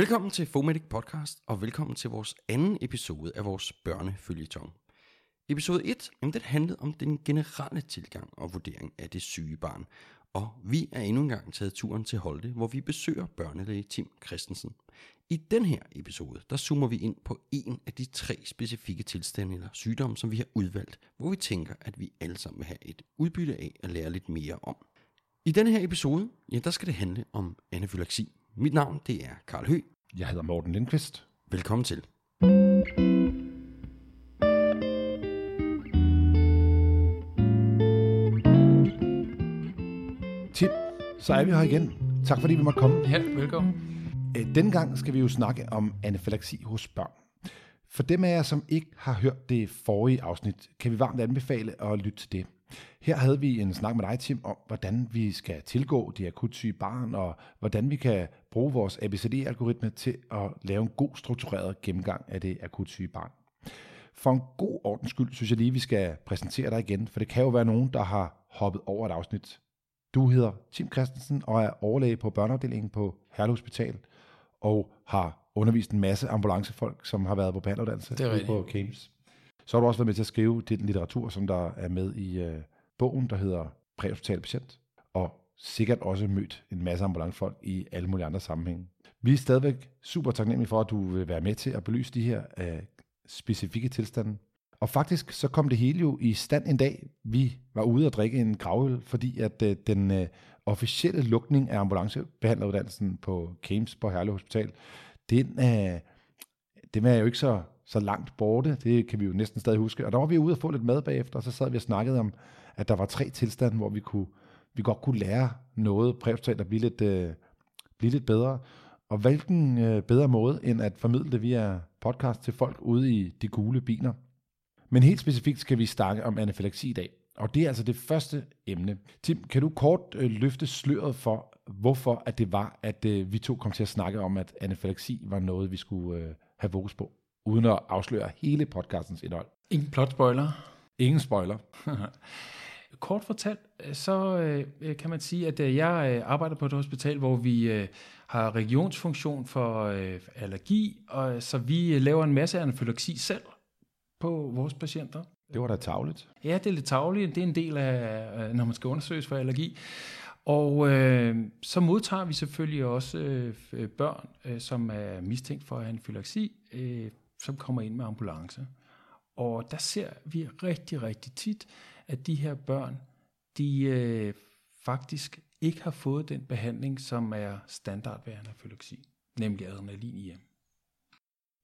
Velkommen til Fomedic Podcast, og velkommen til vores anden episode af vores børnefølgetong. Episode 1, jamen den handlede om den generelle tilgang og vurdering af det syge barn. Og vi er endnu engang taget turen til Holte, hvor vi besøger børnelæge Tim Christensen. I den her episode, der zoomer vi ind på en af de tre specifikke tilstande eller sygdomme, som vi har udvalgt, hvor vi tænker, at vi alle sammen vil have et udbytte af at lære lidt mere om. I denne her episode, ja, der skal det handle om anafylaksi. Mit navn, det er Karl Hø. Jeg hedder Morten Lindqvist. Velkommen til. Tim, så er vi her igen. Tak fordi vi måtte komme. Ja, velkommen. Øh, Denne gang skal vi jo snakke om anafylaksi hos børn. For dem af jer, som ikke har hørt det forrige afsnit, kan vi varmt anbefale at lytte til det. Her havde vi en snak med dig, Tim, om hvordan vi skal tilgå de akut syge barn, og hvordan vi kan bruge vores ABCD-algoritme til at lave en god struktureret gennemgang af det akut syge barn. For en god ordens skyld, synes jeg lige, vi skal præsentere dig igen, for det kan jo være nogen, der har hoppet over et afsnit. Du hedder Tim Christensen og er overlæge på børneafdelingen på Herlev Hospital, og har undervist en masse ambulancefolk, som har været på behandleruddannelse er på Cames. Så har du også været med til at skrive den litteratur, som der er med i øh, bogen, der hedder Præhospital Patient, og sikkert også mødt en masse ambulancefolk i alle mulige andre sammenhænge. Vi er stadigvæk super taknemmelige for, at du vil være med til at belyse de her øh, specifikke tilstande. Og faktisk så kom det hele jo i stand en dag. Vi var ude og drikke en gravøl, fordi at øh, den øh, officielle lukning af ambulancebehandleruddannelsen på Kames på Herlev Hospital, den, øh, den er jo ikke så, så langt borte. Det kan vi jo næsten stadig huske. Og der var vi ude og få lidt mad bagefter, og så sad vi og snakkede om, at der var tre tilstande, hvor vi, kunne, vi godt kunne lære noget præhospitalt at blive lidt, øh, blive lidt bedre. Og hvilken øh, bedre måde, end at formidle det via podcast til folk ude i de gule biler. Men helt specifikt skal vi snakke om anafylaksi i dag. Og det er altså det første emne. Tim, kan du kort øh, løfte sløret for, hvorfor at det var, at øh, vi to kom til at snakke om, at anafylaksi var noget, vi skulle øh, have fokus på, uden at afsløre hele podcastens indhold. Ingen plot spoiler. Ingen spoiler. Kort fortalt, øh, så øh, kan man sige, at øh, jeg øh, arbejder på et hospital, hvor vi øh, har regionsfunktion for øh, allergi, og så vi øh, laver en masse anafylaksi selv på vores patienter. Det var da tavligt. Ja, det er lidt tavligt. Det er en del af, øh, når man skal undersøges for allergi. Og øh, så modtager vi selvfølgelig også øh, børn, øh, som er mistænkt for anafylaksi, øh, som kommer ind med ambulance. Og der ser vi rigtig, rigtig tit, at de her børn, de øh, faktisk ikke har fået den behandling, som er standard ved anafylaksi, nemlig adrenalin i hjem.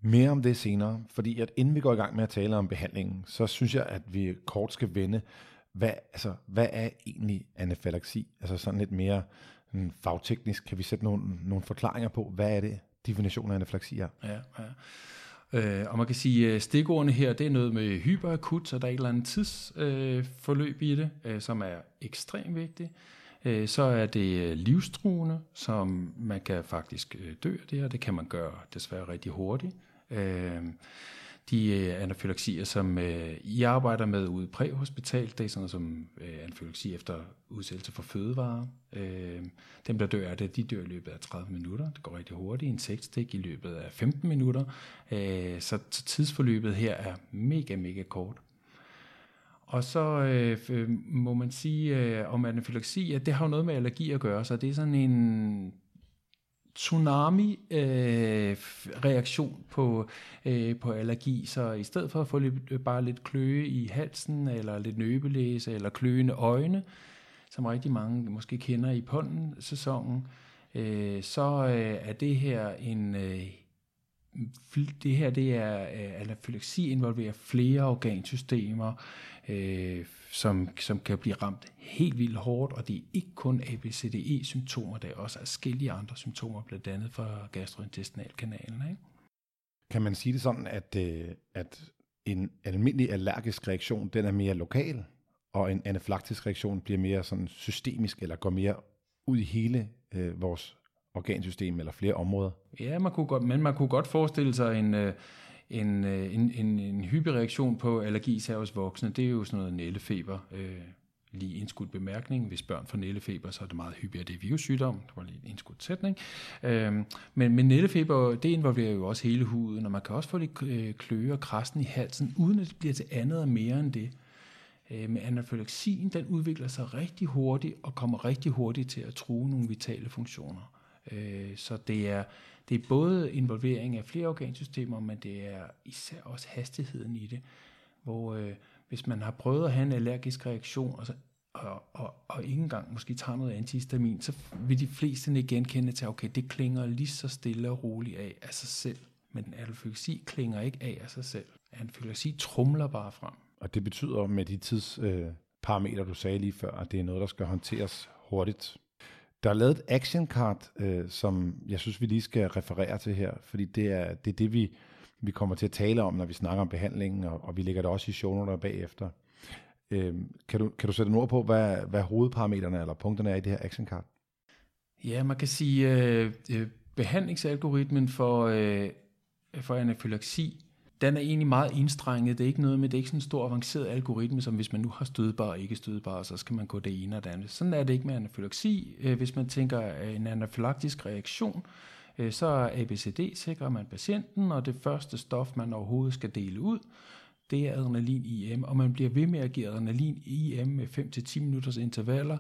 Mere om det senere, fordi at inden vi går i gang med at tale om behandlingen, så synes jeg, at vi kort skal vende, hvad, altså, hvad er egentlig anafylaksi? Altså sådan lidt mere sådan fagteknisk, kan vi sætte nogle, nogle forklaringer på, hvad er det, definitionen af anafylaksi er? Ja, ja. Øh, og man kan sige, at stikordene her, det er noget med hyperakut, så der er et eller andet tidsforløb øh, forløb i det, øh, som er ekstremt vigtigt. Øh, så er det øh, livstruende, som man kan faktisk øh, dø af det her. Det kan man gøre desværre rigtig hurtigt. Øh, de øh, anafylaksier, som øh, I arbejder med ude i præhospital, det er sådan noget som øh, anafylaksi efter udsættelse for fødevarer. Øh, dem, der dør af det, de dør i løbet af 30 minutter. Det går rigtig hurtigt. Insektstik i løbet af 15 minutter. Øh, så, tidsforløbet her er mega, mega kort. Og så øh, øh må man sige øh, om anafylaksi, at det har jo noget med allergi at gøre, så det er sådan en tsunami-reaktion øh, på, øh, på allergi. Så i stedet for at få lidt, øh, bare lidt kløe i halsen, eller lidt nøbelæse, eller kløende øjne, som rigtig mange måske kender i pollensæsonen, øh, så øh, er det her en... Øh, det her det er øh, anafylaksi involverer flere organsystemer, øh, som, som kan blive ramt helt vildt hårdt, og det er ikke kun ABCDE-symptomer, der er også forskellige andre symptomer, blandt andet fra gastrointestinalkanalen. Ikke? Kan man sige det sådan, at, øh, at en almindelig allergisk reaktion, den er mere lokal, og en anafylaktisk reaktion bliver mere sådan systemisk, eller går mere ud i hele øh, vores organsystem, eller flere områder? Ja, man kunne godt, men man kunne godt forestille sig en, øh, øh, en, en, en, en, hyppig hyperreaktion på allergi især hos voksne. Det er jo sådan noget nællefeber. øh, lige indskudt bemærkning. Hvis børn får nællefeber, så er det meget hyppigere, det er virussygdom. Det var lige en indskudt sætning. Øhm, men, men nællefeber, det involverer jo også hele huden, og man kan også få lidt øh, kløe og krassen i halsen, uden at det bliver til andet og mere end det. Øh, men anafylaksien, den udvikler sig rigtig hurtigt og kommer rigtig hurtigt til at true nogle vitale funktioner. Øh, så det er, det er både involvering af flere organsystemer, men det er især også hastigheden i det, hvor øh, hvis man har prøvet at have en allergisk reaktion, og, så, og, og, og ikke engang måske tager noget antihistamin, så vil de fleste ikke genkende til, okay, det klinger lige så stille og roligt af af sig selv. Men anafylaxi klinger ikke af af sig selv. Anafylaxi trumler bare frem. Og det betyder med de tidsparametre, øh, du sagde lige før, at det er noget, der skal håndteres hurtigt. Der er lavet et action card, øh, som jeg synes, vi lige skal referere til her, fordi det er det, er det vi, vi kommer til at tale om, når vi snakker om behandlingen, og, og vi lægger det også i shownoter bagefter. Øh, kan, du, kan du sætte en ord på, hvad, hvad hovedparametrene eller punkterne er i det her action card? Ja, man kan sige, øh, øh behandlingsalgoritmen for, øh, for anafylaksi den er egentlig meget enstrenget. Det er ikke noget med, det er ikke sådan en stor avanceret algoritme, som hvis man nu har stødbar og ikke stødbar, så skal man gå det ene og det andet. Sådan er det ikke med anafylaksi. Øh, hvis man tænker øh, en anafylaktisk reaktion, øh, så er ABCD sikrer man patienten, og det første stof, man overhovedet skal dele ud, det er adrenalin IM, og man bliver ved med at give adrenalin IM med 5-10 minutters intervaller,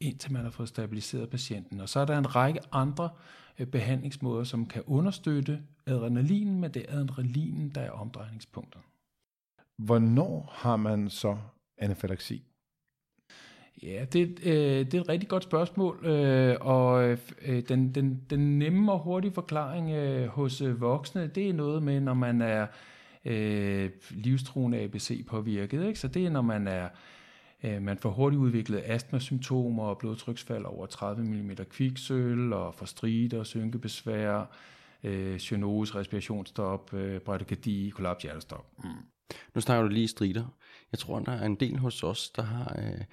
indtil man har fået stabiliseret patienten. Og så er der en række andre øh, behandlingsmåder, som kan understøtte adrenalin, men det er adrenalinen, der er omdrejningspunktet. Hvornår har man så anafylaksi? Ja, det, øh, det er et rigtig godt spørgsmål, øh, og øh, den, den, den nemme og hurtige forklaring øh, hos øh, voksne, det er noget med, når man er øh, livstruende ABC-påvirket. Ikke? Så det er, når man er Øh, man får hurtigt udviklet astmasymptomer og blodtryksfald over 30 mm kviksøl og får og synkebesvær, øh, cyanose, respirationsstop, øh, bradykardi, kollaps, hjertestop. Mm. Nu snakker du lige strider. Jeg tror, der er en del hos os, der har øh,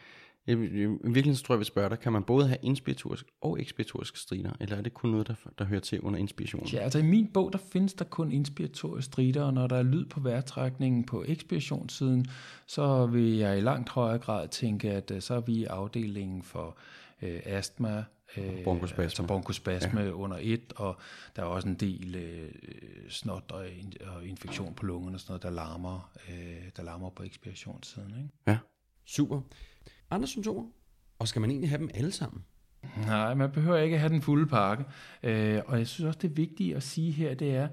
i virkeligheden tror jeg, vi spørger dig, kan man både have inspiratorisk og ekspiratorisk strider, eller er det kun noget, der, der hører til under inspiration? Ja, altså i min bog, der findes der kun inspiratorisk strider, og når der er lyd på vejrtrækningen på ekspirationssiden, så vil jeg i langt højere grad tænke, at øh, så er vi i afdelingen for øh, astma, øh, bronkospasme, altså bronkospasme ja. under et, og der er også en del øh, snot og, og infektion på lungerne og sådan noget, der larmer, øh, der larmer på ekspirationssiden. Ikke? Ja, super andre symptomer? Og skal man egentlig have dem alle sammen? Nej, man behøver ikke have den fulde pakke. Øh, og jeg synes også, det vigtige at sige her, det er,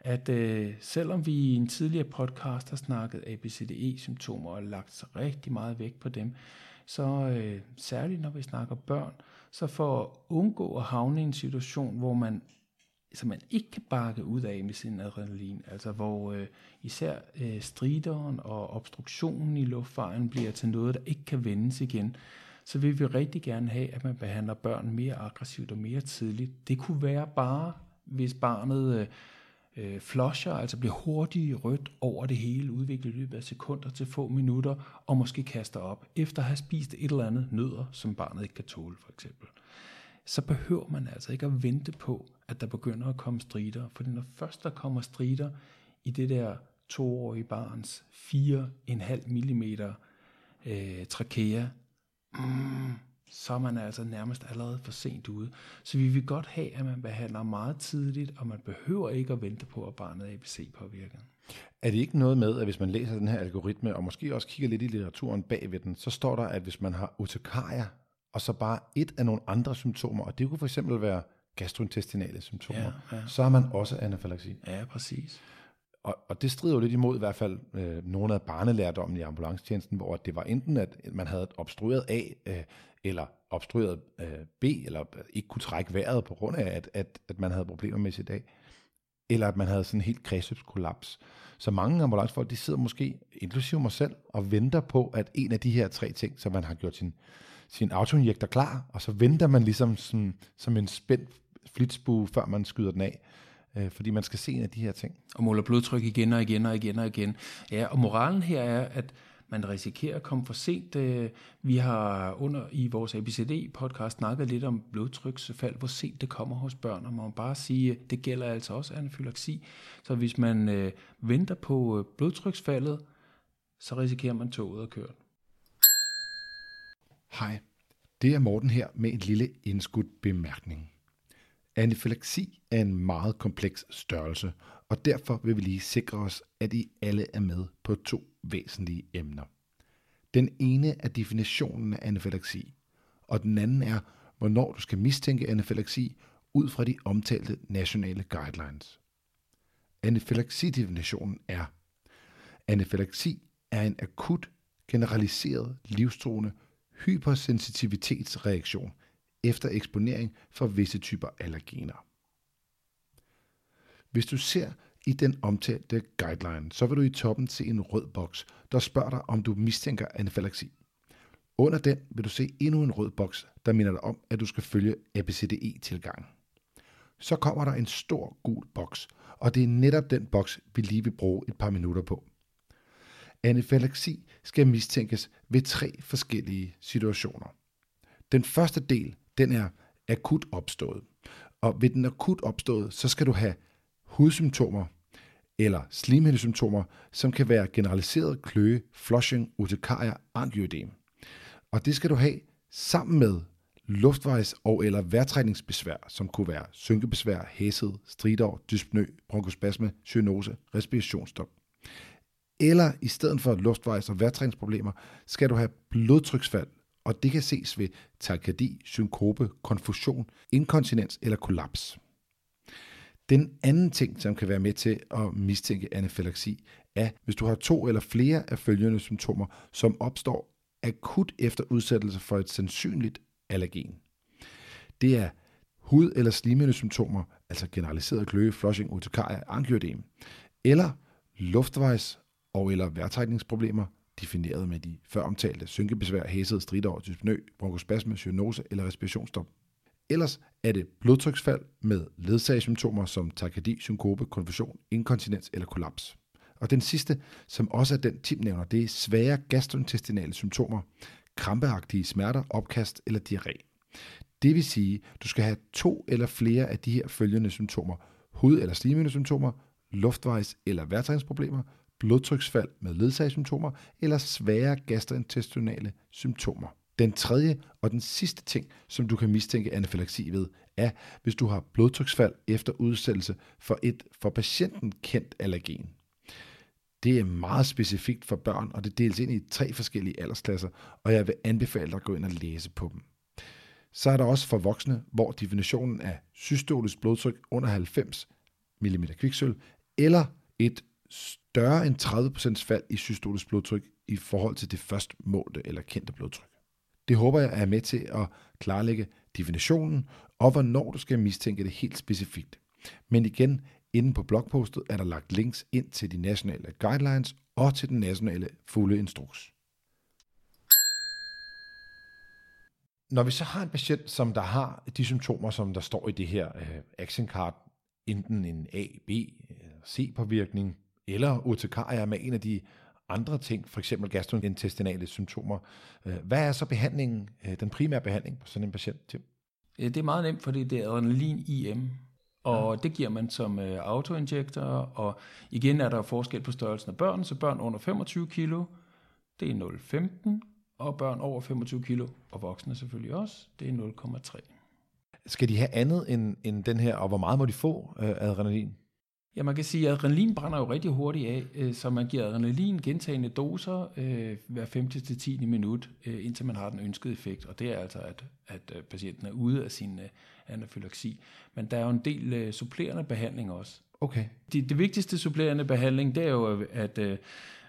at øh, selvom vi i en tidligere podcast har snakket ABCDE-symptomer og lagt rigtig meget vægt på dem, så øh, særligt når vi snakker børn, så for at undgå at havne i en situation, hvor man som man ikke kan bakke ud af med sin adrenalin, altså hvor øh, især øh, strideren og obstruktionen i luftvejen bliver til noget, der ikke kan vendes igen, så vil vi rigtig gerne have, at man behandler børn mere aggressivt og mere tidligt. Det kunne være bare, hvis barnet øh, øh flusher, altså bliver hurtigt rødt over det hele, udviklet i løbet af sekunder til få minutter, og måske kaster op, efter at have spist et eller andet nødder, som barnet ikke kan tåle, for eksempel så behøver man altså ikke at vente på, at der begynder at komme strider. For når først der kommer strider i det der toårige barns 4,5 mm øh, trakea, mm, så er man altså nærmest allerede for sent ude. Så vi vil godt have, at man behandler meget tidligt, og man behøver ikke at vente på, at barnet er ABC påvirket. Er det ikke noget med, at hvis man læser den her algoritme, og måske også kigger lidt i litteraturen bag ved den, så står der, at hvis man har urtikaria, og så bare et af nogle andre symptomer, og det kunne for eksempel være gastrointestinale symptomer, ja, ja. så har man også anafylaksi. Ja, præcis. Og, og det strider jo lidt imod i hvert fald øh, nogle af barnelærdommen i ambulancetjenesten, hvor det var enten, at man havde obstrueret A, øh, eller obstrueret øh, B, eller ikke kunne trække vejret på grund af, at, at, at man havde problemer med sit A, eller at man havde sådan en helt kredsløbskollaps. Så mange ambulancefolk, de sidder måske, inklusive mig selv, og venter på, at en af de her tre ting, som man har gjort sin sin autoinjektor klar, og så venter man ligesom sådan, som en spændt flitsbue, før man skyder den af. Øh, fordi man skal se en af de her ting. Og måler blodtryk igen og igen og igen og igen. Ja, og moralen her er, at man risikerer at komme for sent. Øh, vi har under i vores ABCD-podcast snakket lidt om blodtryksfald, hvor sent det kommer hos børn, og man må bare sige, at det gælder altså også anafylaksi. Så hvis man øh, venter på øh, blodtryksfaldet, så risikerer man toget at køre. Hej, det er Morten her med en lille indskudt bemærkning. Anafylaksi er en meget kompleks størrelse, og derfor vil vi lige sikre os, at I alle er med på to væsentlige emner. Den ene er definitionen af anafylaksi, og den anden er, hvornår du skal mistænke anafylaksi ud fra de omtalte nationale guidelines. Anafylaksi-definitionen er, anafylaksi er en akut, generaliseret, livstruende hypersensitivitetsreaktion efter eksponering for visse typer allergener. Hvis du ser i den omtalte guideline, så vil du i toppen se en rød boks, der spørger dig, om du mistænker anafylaksi. Under den vil du se endnu en rød boks, der minder dig om, at du skal følge ABCDE-tilgangen. Så kommer der en stor gul boks, og det er netop den boks, vi lige vil bruge et par minutter på. Anafylaksi skal mistænkes ved tre forskellige situationer. Den første del, den er akut opstået. Og ved den akut opstået, så skal du have hudsymptomer eller slimhindesymptomer, som kan være generaliseret kløe, flushing, urtikaria, angioedem. Og det skal du have sammen med luftvejs- og eller vejrtrækningsbesvær, som kunne være synkebesvær, hæshed, stridår, dyspnø, bronkospasme, cyanose, respirationsstop. Eller i stedet for luftvejs- og vejrtrækningsproblemer, skal du have blodtryksfald, og det kan ses ved takykardi, synkope, konfusion, inkontinens eller kollaps. Den anden ting, som kan være med til at mistænke anafylaksi, er, hvis du har to eller flere af følgende symptomer, som opstår akut efter udsættelse for et sandsynligt allergen. Det er hud- eller slimhindesymptomer, altså generaliseret kløe, flushing, urtikaria, angioedem, eller luftvejs- og eller vejrtrækningsproblemer, defineret med de før omtalte synkebesvær, hæshed, stridår, dyspnø, bronkospasme, cyanose eller respirationsstop. Ellers er det blodtryksfald med ledsagesymptomer som takykardi, synkope, konfusion, inkontinens eller kollaps. Og den sidste, som også er den Tim nævner, det er svære gastrointestinale symptomer, krampeagtige smerter, opkast eller diarré. Det vil sige, du skal have to eller flere af de her følgende symptomer. Hud- eller slimhindesymptomer, luftvejs- eller vejrtrækningsproblemer, blodtryksfald med ledsagssymptomer eller svære gastrointestinale symptomer. Den tredje og den sidste ting, som du kan mistænke anafylaksi ved, er, hvis du har blodtryksfald efter udsættelse for et for patienten kendt allergen. Det er meget specifikt for børn, og det deles ind i tre forskellige aldersklasser, og jeg vil anbefale dig at gå ind og læse på dem. Så er der også for voksne, hvor definitionen er systolisk blodtryk under 90 mm kviksøl, eller et større end 30% fald i systolisk blodtryk i forhold til det først målte eller kendte blodtryk. Det håber jeg er med til at klarlægge definitionen og hvornår du skal mistænke det helt specifikt. Men igen, inde på blogpostet er der lagt links ind til de nationale guidelines og til den nationale fulde instruks. Når vi så har en patient, som der har de symptomer, som der står i det her øh, action card, enten en A, B, øh, C-påvirkning, eller urtikaria med en af de andre ting, for eksempel gastrointestinale symptomer. Hvad er så behandlingen, den primære behandling på sådan en patient, Tim? Det er meget nemt, fordi det er adrenalin IM, og det giver man som autoinjektor, og igen er der forskel på størrelsen af børn, så børn under 25 kilo, det er 0,15, og børn over 25 kilo, og voksne selvfølgelig også, det er 0,3. Skal de have andet end, end den her, og hvor meget må de få øh, adrenalin? Ja, man kan sige, at adrenalin brænder jo rigtig hurtigt af, øh, så man giver adrenalin gentagende doser øh, hver 5. til 10. minut, øh, indtil man har den ønskede effekt. Og det er altså, at, at patienten er ude af sin øh, anafylaksi. Men der er jo en del øh, supplerende behandling også. Okay. Det, det vigtigste supplerende behandling, det er jo, at øh,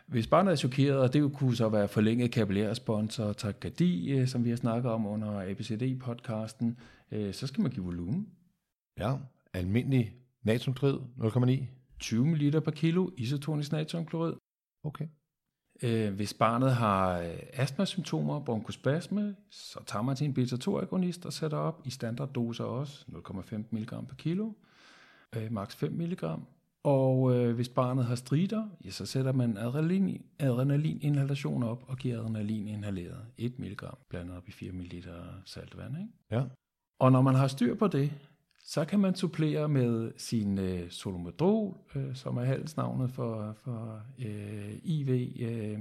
hvis barnet er chokeret, og det kunne så være forlænget kapillærrespons og takykardi, øh, som vi har snakket om under ABCD-podcasten, øh, så skal man give volumen. Ja, almindelig Natriumklorid 0,9. 20 ml per kilo isotonisk natriumklorid. Okay. Øh, hvis barnet har øh, astmasymptomer, bronkospasme, så tager man til en beta-2-agonist og sætter op i standarddoser også, 0,5 mg per kilo, øh, maks 5 mg. Og øh, hvis barnet har strider, ja, så sætter man adrenalin, adrenalininhalation op og giver adrenalin inhaleret 1 mg, blandet op i 4 ml saltvand. Ikke? Ja. Og når man har styr på det, så kan man supplere med sin øh, solomedrol, øh, som er halsnavnet for, for øh, IV, øh,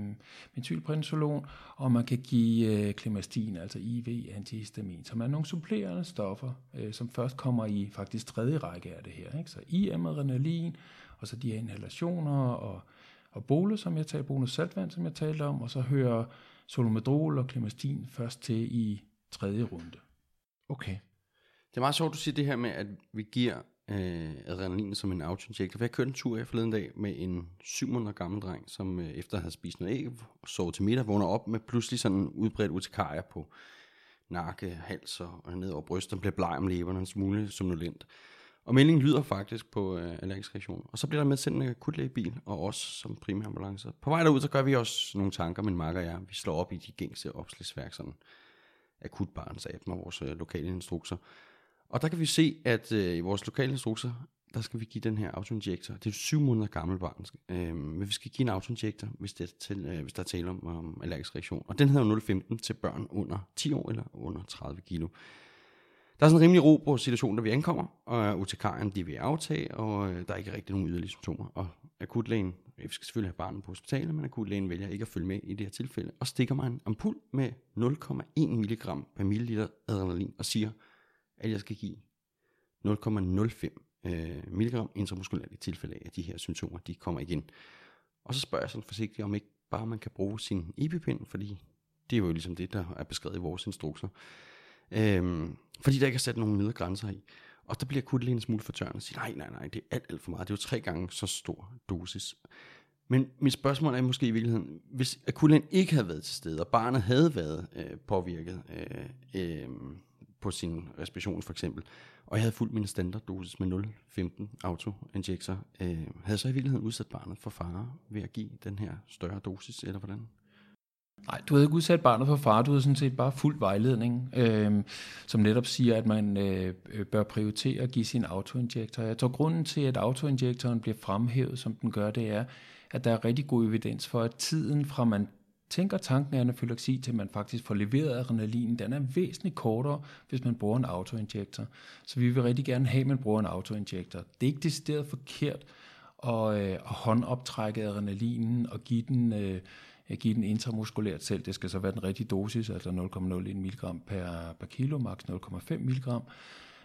methylprednisolon, og man kan give øh, klimastin, altså IV antihistamin, som er nogle supplerende stoffer, øh, som først kommer i faktisk tredje række af det her. Ikke? Så IM adrenalin, og så de her inhalationer og, og bole, som jeg talte, bonus saltvand, som jeg talte om, og så hører solomedrol og klimastin først til i tredje runde. Okay. Det er meget sjovt, du siger det her med, at vi giver øh, adrenalin som en autoinjektor. For jeg kørte en tur her forleden dag med en 7 måneder gammel dreng, som øh, efter at have spist noget æg og sovet til middag, vågner op med pludselig sådan en udbredt urtikaria på nakke, hals og ned over brystet. bliver bleg om læberne, en smule somnolent. Og meldingen lyder faktisk på øh, allergisk reaktion. Og så bliver der med sendt en akutlægebil, og os som primærambulancer. På vej derud, så gør vi også nogle tanker, min makker og jeg. Vi slår op i de gængse opslagsværk, sådan akutbarns app vores øh, lokale instrukser. Og der kan vi se, at øh, i vores lokale instrukser, der skal vi give den her autoinjektor. Det er syv måneder gammel barn. Øh, men vi skal give en autoinjektor, hvis, det er til, øh, hvis der er tale om, om allergisk reaktion. Og den hedder 0,15 til børn under 10 år eller under 30 kilo. Der er sådan en rimelig ro på situationen, da vi ankommer, og UTK'en de vil aftage, og øh, der er ikke rigtig nogen yderligere symptomer. Og akutlægen, vi skal selvfølgelig have barnet på hospitalet, men akutlægen vælger ikke at følge med i det her tilfælde, og stikker mig en ampul med 0,1 mg per milliliter adrenalin, og siger, at jeg skal give 0,05 øh, mg intramuskulært i tilfælde af, at de her symptomer de kommer igen. Og så spørger jeg sådan forsigtigt, om ikke bare man kan bruge sin EpiPen, fordi det er jo ligesom det, der er beskrevet i vores instrukser. Øhm, fordi der ikke er sat nogen nedre grænser i. Og der bliver kutlægen en smule fortørnet og siger, nej, nej, nej, det er alt, alt for meget. Det er jo tre gange så stor dosis. Men mit spørgsmål er måske i virkeligheden, hvis akutlægen ikke havde været til stede, og barnet havde været øh, påvirket øh, øh, på sin respiration for eksempel, og jeg havde fuldt min standarddosis med 0,15 autoinjektor, øh, havde så i virkeligheden udsat barnet for fare ved at give den her større dosis, eller hvordan? Nej, du havde ikke udsat barnet for far, du havde sådan set bare fuld vejledning, øh, som netop siger, at man øh, øh, bør prioritere at give sin autoinjektor. Jeg tror, grunden til, at autoinjektoren bliver fremhævet, som den gør, det er, at der er rigtig god evidens for, at tiden fra man tænker tanken af anafylaksi til man faktisk får leveret adrenalin, den er væsentligt kortere, hvis man bruger en autoinjektor. Så vi vil rigtig gerne have, at man bruger en autoinjektor. Det er ikke decideret forkert at, øh, at håndoptrække adrenalinen og give den... Øh, give den intramuskulært selv. Det skal så være den rigtige dosis, altså 0,01 mg per, per kilo, maks 0,5 mg.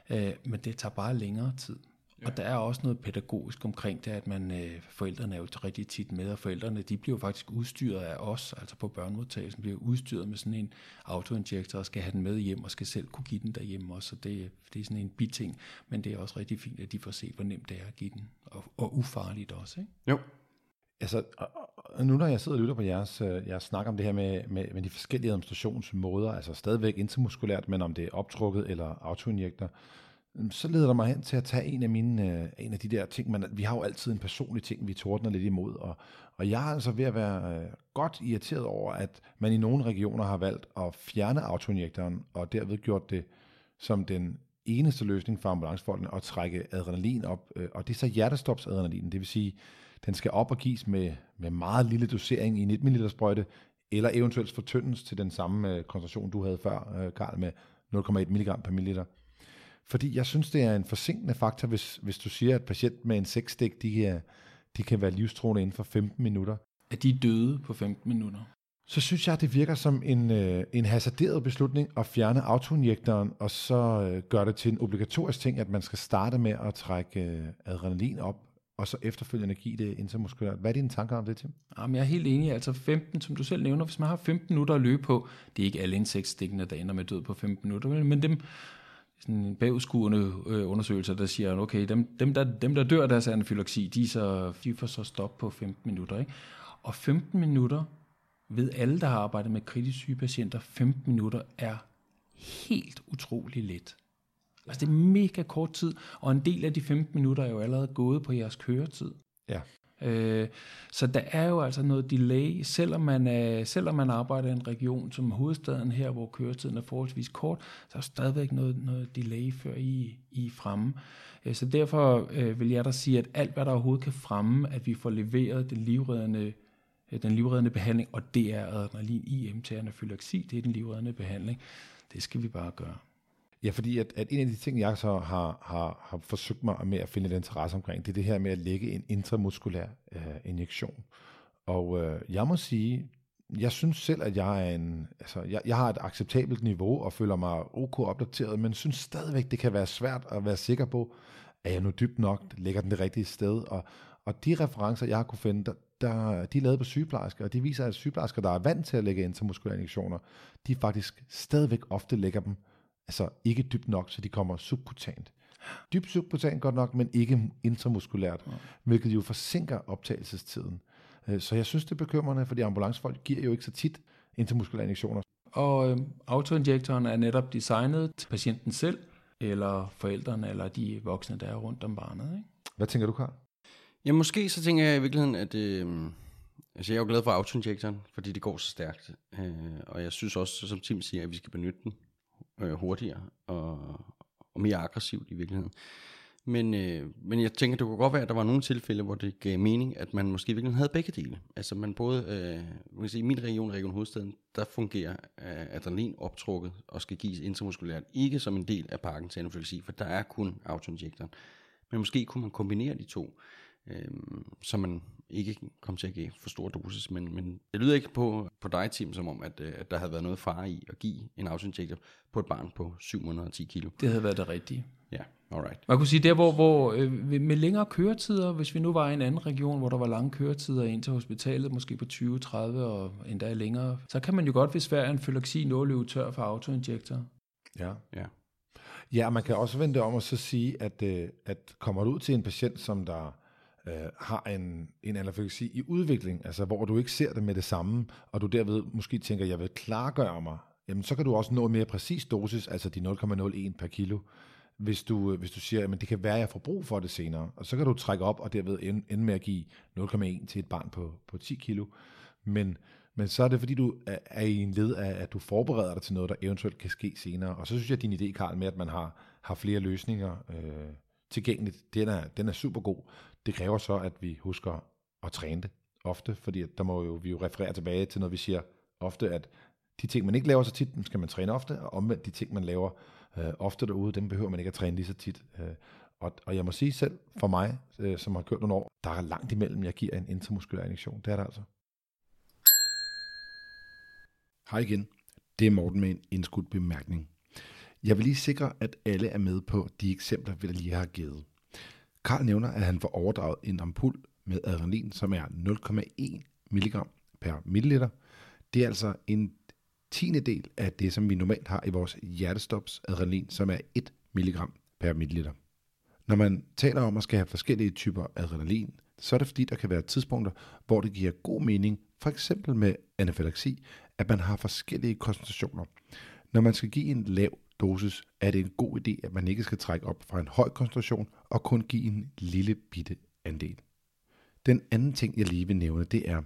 Øh, men det tager bare længere tid. Ja. Og der er også noget pædagogisk omkring det, at man, øh, forældrene er jo rigtig tit med, og forældrene de bliver jo faktisk udstyret af os, altså på børnemodtagelsen bliver udstyret med sådan en autoinjektor og skal have den med hjem og skal selv kunne give den derhjemme også. Så det, det er sådan en biting, men det er også rigtig fint, at de får set, hvor nemt det er at give den, og, og ufarligt også. Ikke? Jo. Altså, nu når jeg sidder og lytter på jeres, øh, jeres snak om det her med, med, med de forskellige administrationsmåder, altså stadigvæk intramuskulært, men om det er optrukket eller autoinjektor, Øhm, så leder der mig hen til at tage en af mine, øh, en af de der ting, man, vi har jo altid en personlig ting, vi tordner lidt imod, og, og jeg er altså ved at være øh, godt irriteret over, at man i nogle regioner har valgt at fjerne autoinjektoren, og derved gjort det som den eneste løsning for ambulancefolkene at trække adrenalin op, øh, og det er så hjertestopsadrenalin, det vil sige, den skal op og gives med, med meget lille dosering i 19 ml sprøjte, eller eventuelt fortyndes til den samme øh, koncentration, du havde før, øh, Karl, med 0,1 mg per milliliter. Fordi jeg synes, det er en forsinkende faktor, hvis, hvis du siger, at patient med en sexstik, de, kan, de kan være livstruende inden for 15 minutter. At de er døde på 15 minutter? Så synes jeg, det virker som en, øh, en hasarderet beslutning at fjerne autoinjektoren, og så øh, gøre det til en obligatorisk ting, at man skal starte med at trække øh, adrenalin op og så efterfølgende give det intramuskulært. Hvad er dine tanker om det, Tim? Jamen, jeg er helt enig. Altså 15, som du selv nævner, hvis man har 15 minutter at løbe på, det er ikke alle insektstikkende, der ender med død på 15 minutter, men dem, sådan en bagudskuende øh, undersøgelse, der siger, okay, dem, dem, der, dem der dør af deres anafylaksi, de, så, de får så stop på 15 minutter. Ikke? Og 15 minutter, ved alle, der har arbejdet med kritisk syge patienter, 15 minutter er helt utrolig let. Altså det er mega kort tid, og en del af de 15 minutter er jo allerede gået på jeres køretid. Ja. Øh, så der er jo altså noget delay, selvom man, øh, selvom man arbejder i en region som hovedstaden her, hvor køretiden er forholdsvis kort, så er der stadigvæk noget, noget delay før I, I er fremme. Øh, så derfor øh, vil jeg da sige, at alt hvad der overhovedet kan fremme, at vi får leveret den livreddende øh, den livreddende behandling, og det er adrenalin IM til anafylaksi, det er den livreddende behandling. Det skal vi bare gøre. Ja, fordi at, at en af de ting, jeg så har, har, har forsøgt mig med at finde et interesse omkring, det er det her med at lægge en intramuskulær øh, injektion. Og øh, jeg må sige, jeg synes selv, at jeg er en, altså, jeg, jeg har et acceptabelt niveau og føler mig ok opdateret, men synes stadigvæk, det kan være svært at være sikker på, er jeg nu dybt nok, lægger den det rigtige sted, og, og de referencer, jeg har kunne finde, der, der, de er lavet på sygeplejersker, og de viser, at sygeplejersker, der er vant til at lægge intramuskulære injektioner, de faktisk stadigvæk ofte lægger dem altså ikke dybt nok, så de kommer subkutant. Dybt subkutant godt nok, men ikke intramuskulært, ja. hvilket jo forsinker optagelsestiden. Øh, så jeg synes, det er bekymrende, fordi ambulancefolk giver jo ikke så tit intramuskulære injektioner. Og øh, autoinjektoren er netop designet til patienten selv, eller forældrene, eller de voksne, der er rundt om barnet. Ikke? Hvad tænker du, Karl? Ja, måske så tænker jeg i virkeligheden, at... Øh, altså jeg er jo glad for autoinjektoren, fordi det går så stærkt. Øh, og jeg synes også, som Tim siger, at vi skal benytte den øh, hurtigere og, og mere aggressivt i virkeligheden. Men, øh, men jeg tænker, det kunne godt være, at der var nogle tilfælde, hvor det gav mening, at man måske virkelig havde begge dele. Altså man både, øh, man kan sige, i min region, Region Hovedstaden, der fungerer øh, adrenalin optrukket og skal gives intramuskulært, ikke som en del af pakken til anafylaksi, for der er kun autoinjektoren. Men måske kunne man kombinere de to, øh, så man ikke kom til at give for stor dosis. Men, men det lyder ikke på, på dig, Tim, som om, at, øh, at der havde været noget fare i at give en autoinjektor på et barn på 710 kilo. Det havde været det rigtige. Ja, alright. Man kunne sige, der hvor, hvor øh, med længere køretider, hvis vi nu var i en anden region, hvor der var lange køretider ind til hospitalet, måske på 20, 30 og endda længere, så kan man jo godt, hvis hver en fylaksi nå løbe tør for autoinjektor. Ja. Ja. Ja, man kan også vente om at så sige, at, øh, at kommer du ud til en patient, som der øh, har en, en anafylaksi i udvikling, altså hvor du ikke ser det med det samme, og du derved måske tænker, jeg vil klargøre mig, jamen så kan du også nå en mere præcis dosis, altså de 0,01 per kilo, hvis du, øh, hvis du siger, at det kan være, at jeg får brug for det senere. Og så kan du trække op og derved ende, ende med at give 0,1 til et barn på, på 10 kilo. Men, men så er det, fordi du er, er i en led af, at du forbereder dig til noget, der eventuelt kan ske senere. Og så synes jeg, at din idé, Karl, med, at man har, har flere løsninger øh, tilgængeligt, den er, den er super god. Det kræver så, at vi husker at træne det ofte, fordi der må jo, vi jo referere tilbage til noget, vi siger ofte, at de ting, man ikke laver så tit, dem skal man træne ofte, og omvendt de ting, man laver øh, ofte derude, dem behøver man ikke at træne lige så tit. Øh, og, og jeg må sige selv, for mig, øh, som har kørt nogle år, der er langt imellem, jeg giver en intramuskulær injektion. Det er der altså. Hej igen. Det er Morten med en indskudt bemærkning. Jeg vil lige sikre, at alle er med på de eksempler, vi lige har givet. Karl nævner, at han får overdraget en ampul med adrenalin, som er 0,1 mg per milliliter. Det er altså en tiende del af det, som vi normalt har i vores hjertestops adrenalin, som er 1 mg per milliliter. Når man taler om at skal have forskellige typer adrenalin, så er det fordi, der kan være tidspunkter, hvor det giver god mening, for eksempel med anafylaksi, at man har forskellige koncentrationer. Når man skal give en lav dosis, er det en god idé, at man ikke skal trække op fra en høj koncentration og kun give en lille bitte andel. Den anden ting, jeg lige vil nævne, det er,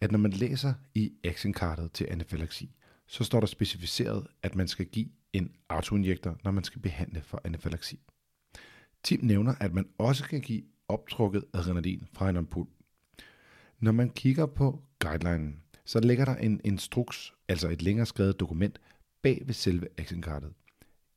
at når man læser i actionkartet til anafylaksi, så står der specificeret, at man skal give en autoinjektor, når man skal behandle for anafylaksi. Tim nævner, at man også kan give optrukket adrenalin fra en ampul. Når man kigger på guidelinen, så ligger der en instruks, altså et længere skrevet dokument, bag ved selve actionkartet.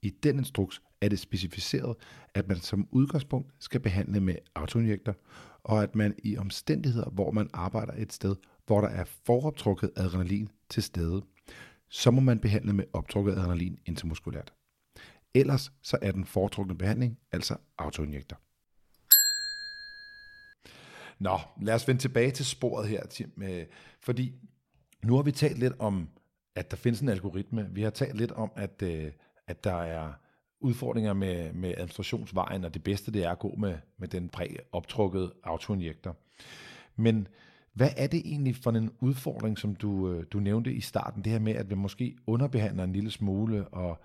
I den instruks er det specificeret, at man som udgangspunkt skal behandle med autoinjektor, og at man i omstændigheder, hvor man arbejder et sted, hvor der er foroptrukket adrenalin til stede, så må man behandle med optrukket adrenalin intramuskulært. Ellers så er den foretrukne behandling altså autoinjektor. Nå, lad os vende tilbage til sporet her, Tim. Øh, fordi nu har vi talt lidt om, at der findes en algoritme. Vi har talt lidt om, at, øh, at der er udfordringer med, med administrationsvejen, og det bedste det er at gå med, med den præoptrukket autoinjektor. Men hvad er det egentlig for en udfordring, som du, øh, du nævnte i starten, det her med, at vi måske underbehandler en lille smule, og,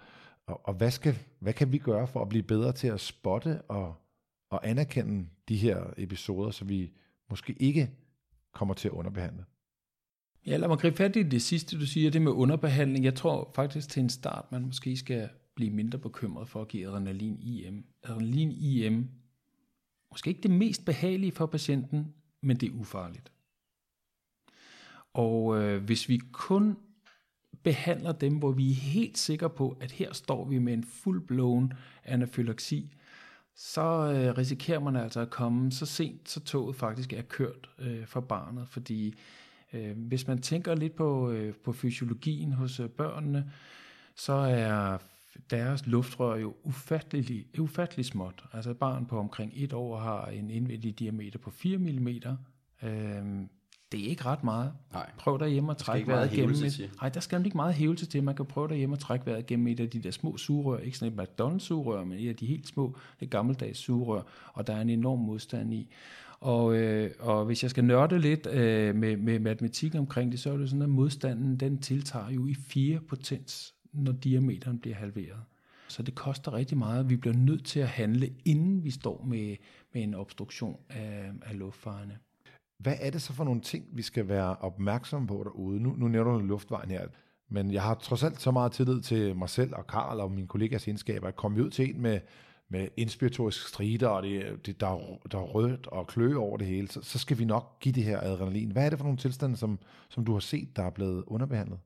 og, og hvad, skal, hvad kan vi gøre for at blive bedre til at spotte og, og anerkende de her episoder, så vi måske ikke kommer til at underbehandle? Ja, lad mig gribe fat i det sidste, du siger, det med underbehandling. Jeg tror faktisk til en start, man måske skal blive mindre bekymret for at give adrenalin IM. Adrenalin IM, måske ikke det mest behagelige for patienten, men det er ufarligt. Og øh, hvis vi kun behandler dem, hvor vi er helt sikre på, at her står vi med en full-blown anafylaksi, så øh, risikerer man altså at komme så sent, så toget faktisk er kørt øh, for barnet. Fordi øh, hvis man tænker lidt på, øh, på fysiologien hos øh, børnene, så er deres luftrør jo ufattelig, ufattelig småt. Altså et barn på omkring et år har en indvendig diameter på 4 mm. Øhm, det er ikke ret meget. Nej. Prøv derhjemme at trække vejret gennem et. Nej, der skal ikke meget hævelse til. Man kan prøve derhjemme at trække vejret gennem et af de der små sugerør. Ikke sådan et McDonald's-sugerør, men et af de helt små, det gammeldags sugerør. Og der er en enorm modstand i. Og, øh, og hvis jeg skal nørde lidt øh, med, med matematik omkring det, så er det sådan, at modstanden den tiltager jo i 4 potens, når diameteren bliver halveret. Så det koster rigtig meget. Vi bliver nødt til at handle, inden vi står med, med en obstruktion af, af luftfarerne. Hvad er det så for nogle ting, vi skal være opmærksomme på derude? Nu, nu nævner du luftvejen her, men jeg har trods alt så meget tillid til mig selv og Karl og mine kollegas egenskaber, at komme ud til en med, med inspiratorisk strider, og det, det, der, er, der er rødt og klø over det hele, så, så skal vi nok give det her adrenalin. Hvad er det for nogle tilstande, som, som du har set, der er blevet underbehandlet?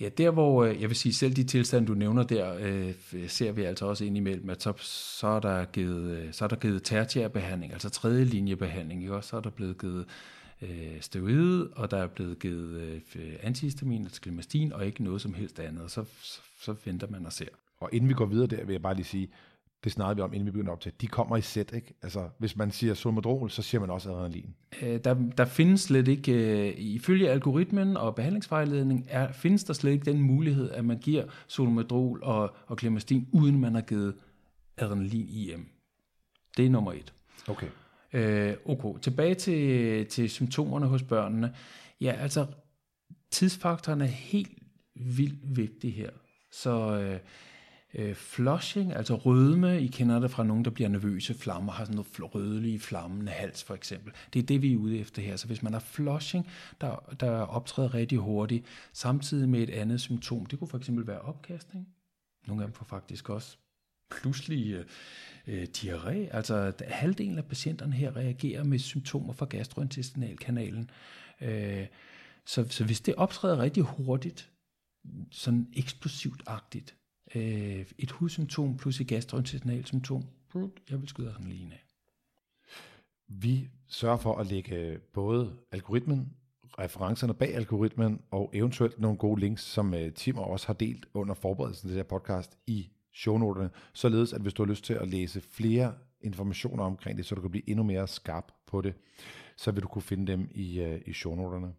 Ja, der hvor, øh, jeg vil sige, selv de tilstande, du nævner der, øh, ser vi altså også ind imellem, at så, så er der givet, øh, så er der givet tertiær behandling, altså tredje linjebehandling, ikke også? Så er der blevet givet øh, steroid, og der er blevet givet øh, antihistamin, altså klimastin, og ikke noget som helst andet. Så, så, så venter man og ser. Og inden vi går videre der, vil jeg bare lige sige, det snakkede vi om, inden vi begyndte op til, de kommer i sæt, ikke? Altså, hvis man siger solmedrol, så siger man også adrenalin. Øh, Der, der findes slet ikke, øh, ifølge algoritmen og behandlingsvejledning, er, findes der slet ikke den mulighed, at man giver solomedrol og, og klimastin, uden man har givet adrenalin IM. Det er nummer et. Okay. Øh, okay, tilbage til, til symptomerne hos børnene. Ja, altså, tidsfaktoren er helt vildt vigtig her. Så øh, øh, flushing, altså rødme, I kender det fra nogen, der bliver nervøse, flammer, har sådan noget fl- rødlig flammende hals for eksempel. Det er det, vi er ude efter her. Så hvis man har flushing, der, der optræder rigtig hurtigt, samtidig med et andet symptom, det kunne for eksempel være opkastning. Nogle af dem får faktisk også pludselig øh, diarré. Altså halvdelen af patienterne her reagerer med symptomer fra gastrointestinalkanalen. Øh, så, så hvis det optræder rigtig hurtigt, sådan eksplosivt-agtigt, øh, et hudsymptom plus et gastrointestinalt symptom, jeg vil skyde sådan lige af. Vi sørger for at lægge øh, både algoritmen, referencerne bag algoritmen og eventuelt nogle gode links, som øh, Tim Tim også har delt under forberedelsen til det her podcast i shownoterne, således at hvis du har lyst til at læse flere informationer omkring det, så du kan blive endnu mere skarp på det, så vil du kunne finde dem i, øh, i shownoterne.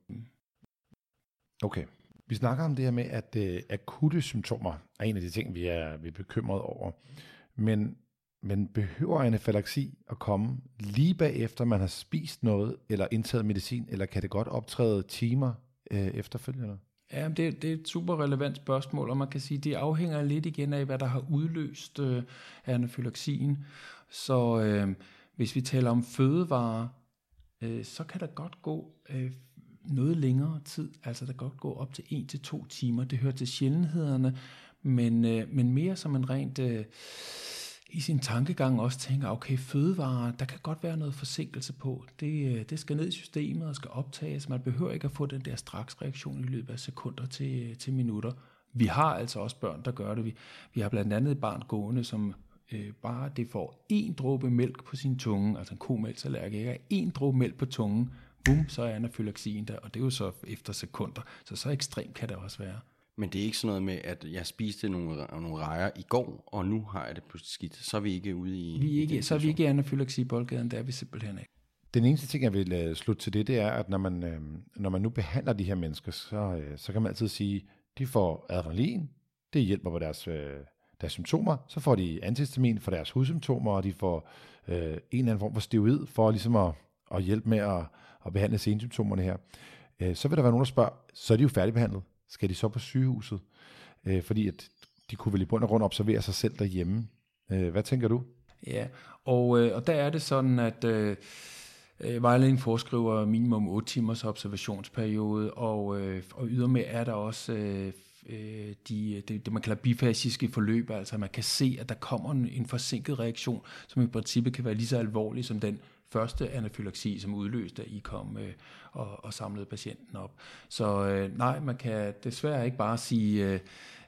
Okay. Vi snakker om det her med, at øh, akutte symptomer er en af de ting, vi er, vi er bekymret over. Men, men behøver anafylaksi at komme lige bagefter, man har spist noget, eller indtaget medicin, eller kan det godt optræde timer øh, efterfølgende? Ja, det, det er et super relevant spørgsmål, og man kan sige, det afhænger lidt igen af, hvad der har udløst øh, anafylaksien. Så øh, hvis vi taler om fødevarer, øh, så kan der godt gå øh, noget længere tid. Altså der kan godt gå op til 1 til to timer. Det hører til sjældenhederne, men, øh, men mere som en rent... Øh, i sin tankegang også tænker, okay, fødevarer, der kan godt være noget forsinkelse på. Det, øh, det skal ned i systemet og skal optages. Man behøver ikke at få den der straks reaktion i løbet af sekunder til, øh, til minutter. Vi har altså også børn, der gør det. Vi, vi har blandt andet et barn gående, som øh, bare det får en dråbe mælk på sin tunge, altså en komælksallergiker, en dråbe mælk på tungen, bum, så er anafylaksien der, og det er jo så efter sekunder. Så så ekstremt kan det også være. Men det er ikke sådan noget med, at jeg spiste nogle, nogle rejer i går, og nu har jeg det pludselig skidt. Så er vi ikke ude i... Vi er i ikke, den så er vi ikke i anafylaksi i boldgaden, det er vi simpelthen ikke. Den eneste ting, jeg vil uh, slutte til det, det er, at når man, uh, når man nu behandler de her mennesker, så, uh, så kan man altid sige, de får adrenalin, det hjælper på deres, uh, deres symptomer, så får de antihistamin for deres hudsymptomer, og de får uh, en eller anden form for steroid for ligesom at, at hjælpe med at, og behandle sensymptomerne her. øh, så vil der være nogen, der spørger, så er de jo færdigbehandlet. Skal de så på sygehuset? Øh, fordi at de kunne vel i bund og grund observere sig selv derhjemme. Øh, hvad tænker du? Ja, og, øh, og der er det sådan, at øh, øh, vejledningen foreskriver minimum 8 timers observationsperiode, og, øh, og ydermere er der også øh, øh, de, det, det, man kalder bifasiske forløb, altså man kan se, at der kommer en, en forsinket reaktion, som i princippet kan være lige så alvorlig som den første anafylaksi, som udløste, at I kom øh, og, og samlede patienten op. Så øh, nej, man kan desværre ikke bare sige, øh,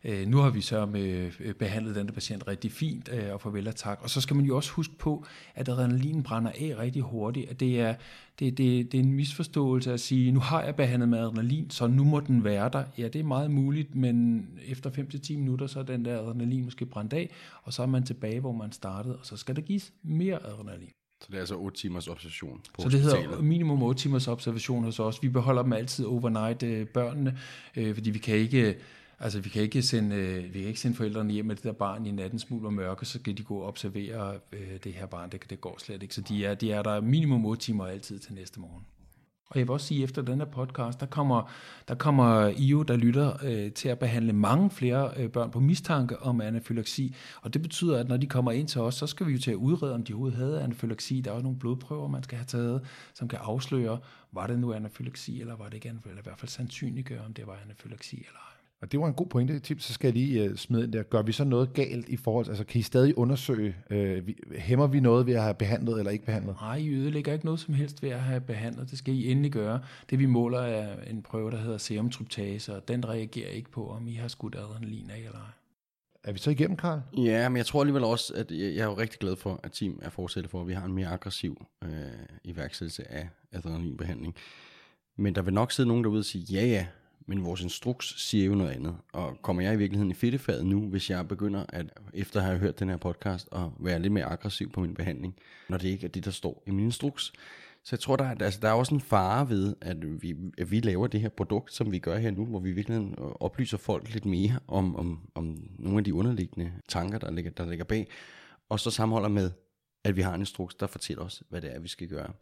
øh, nu har vi så med øh, behandlet denne patient rigtig fint, øh, og farvel og tak. Og så skal man jo også huske på, at adrenalin brænder af rigtig hurtigt, at det er, det, det, det er en misforståelse at sige, nu har jeg behandlet med adrenalin, så nu må den være der. Ja, det er meget muligt, men efter 5-10 minutter, så er den der adrenalin måske brændt af, og så er man tilbage, hvor man startede, og så skal der gives mere adrenalin. Så det er altså 8 timers observation på Så det hedder minimum 8 timers observation hos os. Vi beholder dem altid overnight, øh, børnene, øh, fordi vi kan ikke... Altså, vi kan ikke sende, øh, vi kan ikke sende forældrene hjem med det der barn i natten smuld og mørke, så skal de gå og observere øh, det her barn. Det, det går slet ikke. Så de er, de er der minimum 8 timer altid til næste morgen. Og jeg vil også sige, at efter den her podcast, der kommer, der kommer IO, der lytter øh, til at behandle mange flere øh, børn på mistanke om anafylaksi. Og det betyder, at når de kommer ind til os, så skal vi jo til at udrede, om de overhovedet havde anafylaksi. Der er også nogle blodprøver, man skal have taget, som kan afsløre, var det nu anafylaksi, eller var det ikke anafylaksi, eller i hvert fald sandsynliggøre, om det var anafylaksi eller ej. Og det var en god pointe, Tim. Så skal jeg lige uh, smide ind der. Gør vi så noget galt i forhold til, altså kan I stadig undersøge, uh, vi, hæmmer vi noget ved at have behandlet eller ikke behandlet? Nej, I ødelægger ikke noget som helst ved at have behandlet. Det skal I endelig gøre. Det vi måler er en prøve, der hedder serumtryptase, og den reagerer ikke på, om I har skudt adrenalin af eller ej. Er vi så igennem, Karl? Ja, men jeg tror alligevel også, at jeg, jeg er jo rigtig glad for, at team er fortsætter for, at vi har en mere aggressiv øh, iværksættelse af adrenalinbehandling. Men der vil nok sidde nogen derude og sige, ja ja, men vores instruks siger jo noget andet. Og kommer jeg i virkeligheden i fedtefaget nu, hvis jeg begynder at, efter at have hørt den her podcast, at være lidt mere aggressiv på min behandling, når det ikke er det, der står i min instruks. Så jeg tror, der er, altså, der er også en fare ved, at vi, at vi laver det her produkt, som vi gør her nu, hvor vi virkelig oplyser folk lidt mere om, om, om nogle af de underliggende tanker, der ligger, der ligger bag, og så sammenholder med, at vi har en instruks, der fortæller os, hvad det er, vi skal gøre.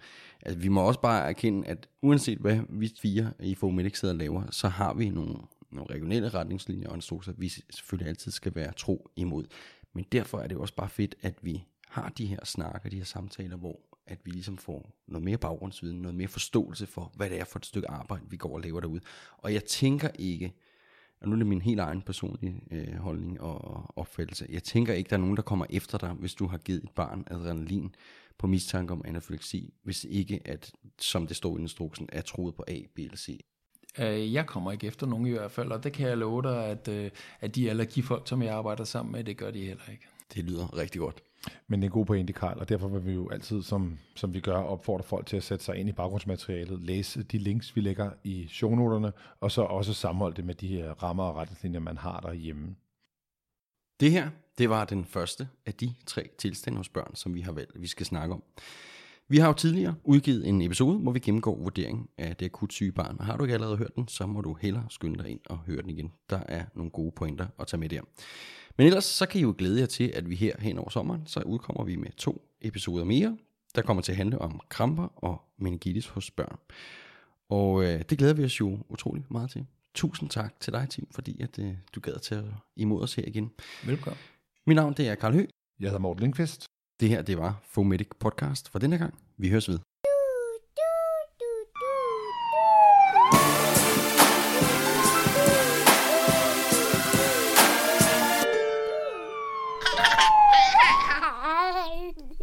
Altså, vi må også bare erkende, at uanset hvad vi fire i Fomedic sidder og laver, så har vi nogle, nogle regionale retningslinjer og instrukser, vi selvfølgelig altid skal være tro imod. Men derfor er det også bare fedt, at vi har de her snakker, de her samtaler, hvor at vi ligesom får noget mere baggrundsviden, noget mere forståelse for, hvad det er for et stykke arbejde, vi går og laver derude. Og jeg tænker ikke, og nu er det min helt egen personlige øh, holdning og opfattelse, jeg tænker ikke, der er nogen, der kommer efter dig, hvis du har givet et barn adrenalin på mistanke om anafylaksi, hvis ikke, at, som det står i instruksen, er troet på A, B eller C. Øh, Jeg kommer ikke efter nogen i hvert fald, og det kan jeg love dig, at, øh, at de allergifolk, som jeg arbejder sammen med, det gør de heller ikke. Det lyder rigtig godt. Men det er en god pointe, Karl, og derfor vil vi jo altid, som, som vi gør, opfordre folk til at sætte sig ind i baggrundsmaterialet, læse de links, vi lægger i shownoterne, og så også sammenholde det med de her rammer og retningslinjer, man har derhjemme. Det her, det var den første af de tre tilstande hos børn, som vi har valgt, vi skal snakke om. Vi har jo tidligere udgivet en episode, hvor vi gennemgår vurdering af det akut syge barn. Og har du ikke allerede hørt den, så må du hellere skynde dig ind og høre den igen. Der er nogle gode pointer at tage med der. Men ellers så kan I jo glæde jer til, at vi her hen over sommeren, så udkommer vi med to episoder mere, der kommer til at handle om kramper og meningitis hos børn. Og øh, det glæder vi os jo utrolig meget til. Tusind tak til dig, Tim, fordi at, øh, du gad til at imod os her igen. Velkommen. Mit navn det er Karl Høgh. Jeg hedder Morten Lindqvist. Det her det var Fomedic Podcast for denne gang. Vi høres ved.